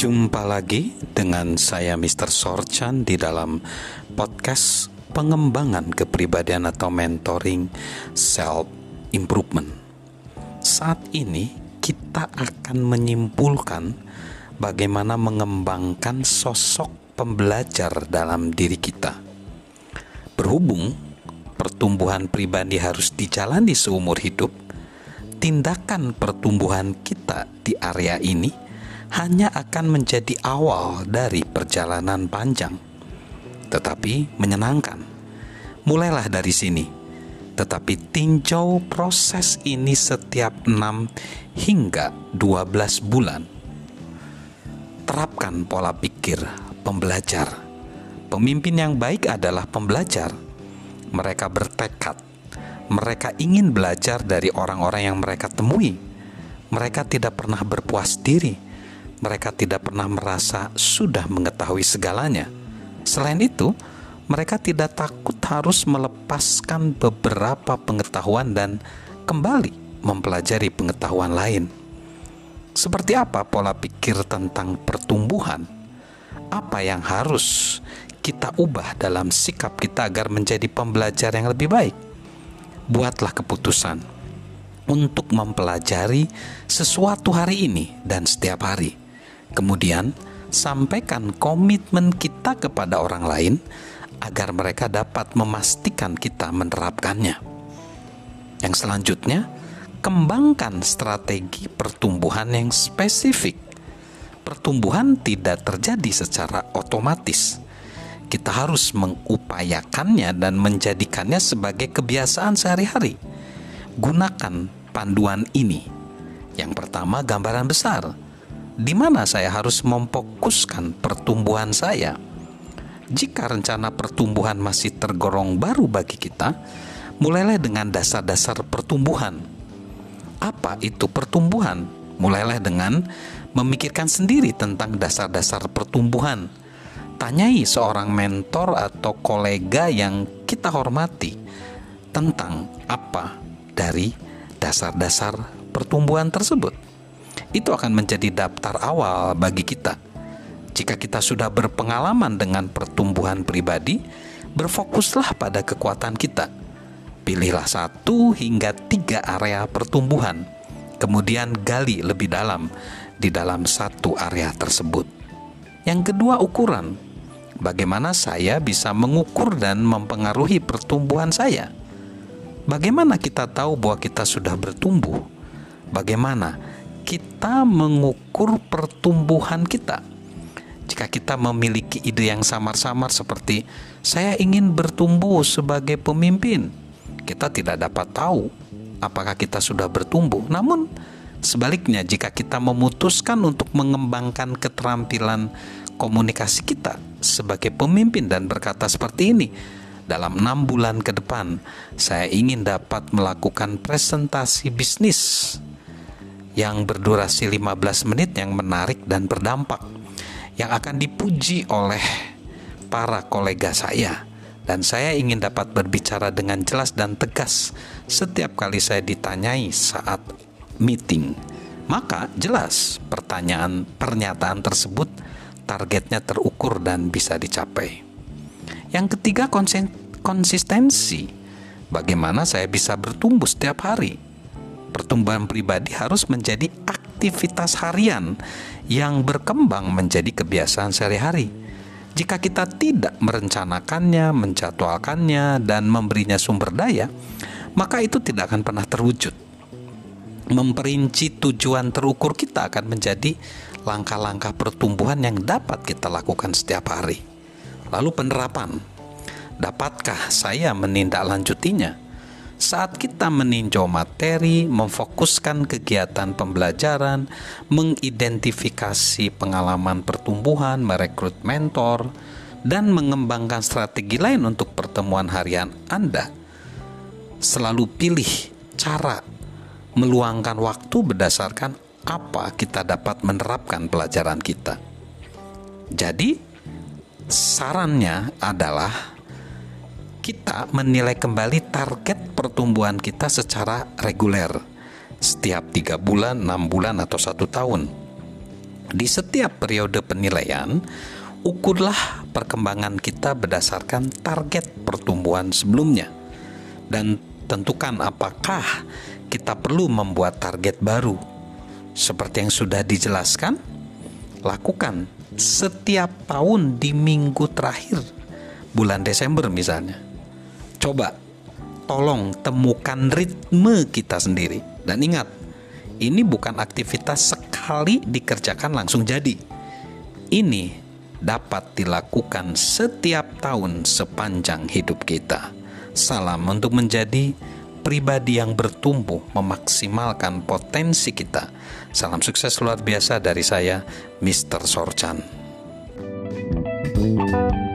Jumpa lagi dengan saya Mr. Sorchan di dalam podcast pengembangan kepribadian atau mentoring self improvement. Saat ini kita akan menyimpulkan bagaimana mengembangkan sosok pembelajar dalam diri kita. Berhubung pertumbuhan pribadi harus dijalani seumur hidup, tindakan pertumbuhan kita di area ini hanya akan menjadi awal dari perjalanan panjang, tetapi menyenangkan. Mulailah dari sini, tetapi tinjau proses ini setiap 6 hingga 12 bulan. Terapkan pola pikir pembelajar. Pemimpin yang baik adalah pembelajar. Mereka bertekad, mereka ingin belajar dari orang-orang yang mereka temui. Mereka tidak pernah berpuas diri mereka tidak pernah merasa sudah mengetahui segalanya. Selain itu, mereka tidak takut harus melepaskan beberapa pengetahuan dan kembali mempelajari pengetahuan lain. Seperti apa pola pikir tentang pertumbuhan? Apa yang harus kita ubah dalam sikap kita agar menjadi pembelajar yang lebih baik? Buatlah keputusan untuk mempelajari sesuatu hari ini dan setiap hari Kemudian, sampaikan komitmen kita kepada orang lain agar mereka dapat memastikan kita menerapkannya. Yang selanjutnya, kembangkan strategi pertumbuhan yang spesifik. Pertumbuhan tidak terjadi secara otomatis. Kita harus mengupayakannya dan menjadikannya sebagai kebiasaan sehari-hari. Gunakan panduan ini. Yang pertama, gambaran besar di mana saya harus memfokuskan pertumbuhan saya. Jika rencana pertumbuhan masih tergolong baru bagi kita, mulailah dengan dasar-dasar pertumbuhan. Apa itu pertumbuhan? Mulailah dengan memikirkan sendiri tentang dasar-dasar pertumbuhan. Tanyai seorang mentor atau kolega yang kita hormati tentang apa dari dasar-dasar pertumbuhan tersebut itu akan menjadi daftar awal bagi kita. Jika kita sudah berpengalaman dengan pertumbuhan pribadi, berfokuslah pada kekuatan kita. Pilihlah satu hingga tiga area pertumbuhan, kemudian gali lebih dalam di dalam satu area tersebut. Yang kedua, ukuran. Bagaimana saya bisa mengukur dan mempengaruhi pertumbuhan saya? Bagaimana kita tahu bahwa kita sudah bertumbuh? Bagaimana kita mengukur pertumbuhan kita. Jika kita memiliki ide yang samar-samar seperti saya ingin bertumbuh sebagai pemimpin, kita tidak dapat tahu apakah kita sudah bertumbuh. Namun sebaliknya jika kita memutuskan untuk mengembangkan keterampilan komunikasi kita sebagai pemimpin dan berkata seperti ini, dalam enam bulan ke depan, saya ingin dapat melakukan presentasi bisnis yang berdurasi 15 menit yang menarik dan berdampak yang akan dipuji oleh para kolega saya dan saya ingin dapat berbicara dengan jelas dan tegas setiap kali saya ditanyai saat meeting. Maka jelas pertanyaan pernyataan tersebut targetnya terukur dan bisa dicapai. Yang ketiga konsistensi. Bagaimana saya bisa bertumbuh setiap hari? Pertumbuhan pribadi harus menjadi aktivitas harian yang berkembang menjadi kebiasaan sehari-hari. Jika kita tidak merencanakannya, menjadwalkannya, dan memberinya sumber daya, maka itu tidak akan pernah terwujud. Memperinci tujuan terukur kita akan menjadi langkah-langkah pertumbuhan yang dapat kita lakukan setiap hari. Lalu penerapan, dapatkah saya menindaklanjutinya? Saat kita meninjau materi, memfokuskan kegiatan pembelajaran, mengidentifikasi pengalaman pertumbuhan, merekrut mentor, dan mengembangkan strategi lain untuk pertemuan harian Anda, selalu pilih cara meluangkan waktu berdasarkan apa kita dapat menerapkan pelajaran kita. Jadi, sarannya adalah kita menilai kembali target pertumbuhan kita secara reguler setiap tiga bulan, enam bulan, atau satu tahun. Di setiap periode penilaian, ukurlah perkembangan kita berdasarkan target pertumbuhan sebelumnya dan tentukan apakah kita perlu membuat target baru. Seperti yang sudah dijelaskan, lakukan setiap tahun di minggu terakhir bulan Desember misalnya. Coba tolong temukan ritme kita sendiri dan ingat ini bukan aktivitas sekali dikerjakan langsung jadi. Ini dapat dilakukan setiap tahun sepanjang hidup kita. Salam untuk menjadi pribadi yang bertumbuh, memaksimalkan potensi kita. Salam sukses luar biasa dari saya, Mr. Sorchan. thank you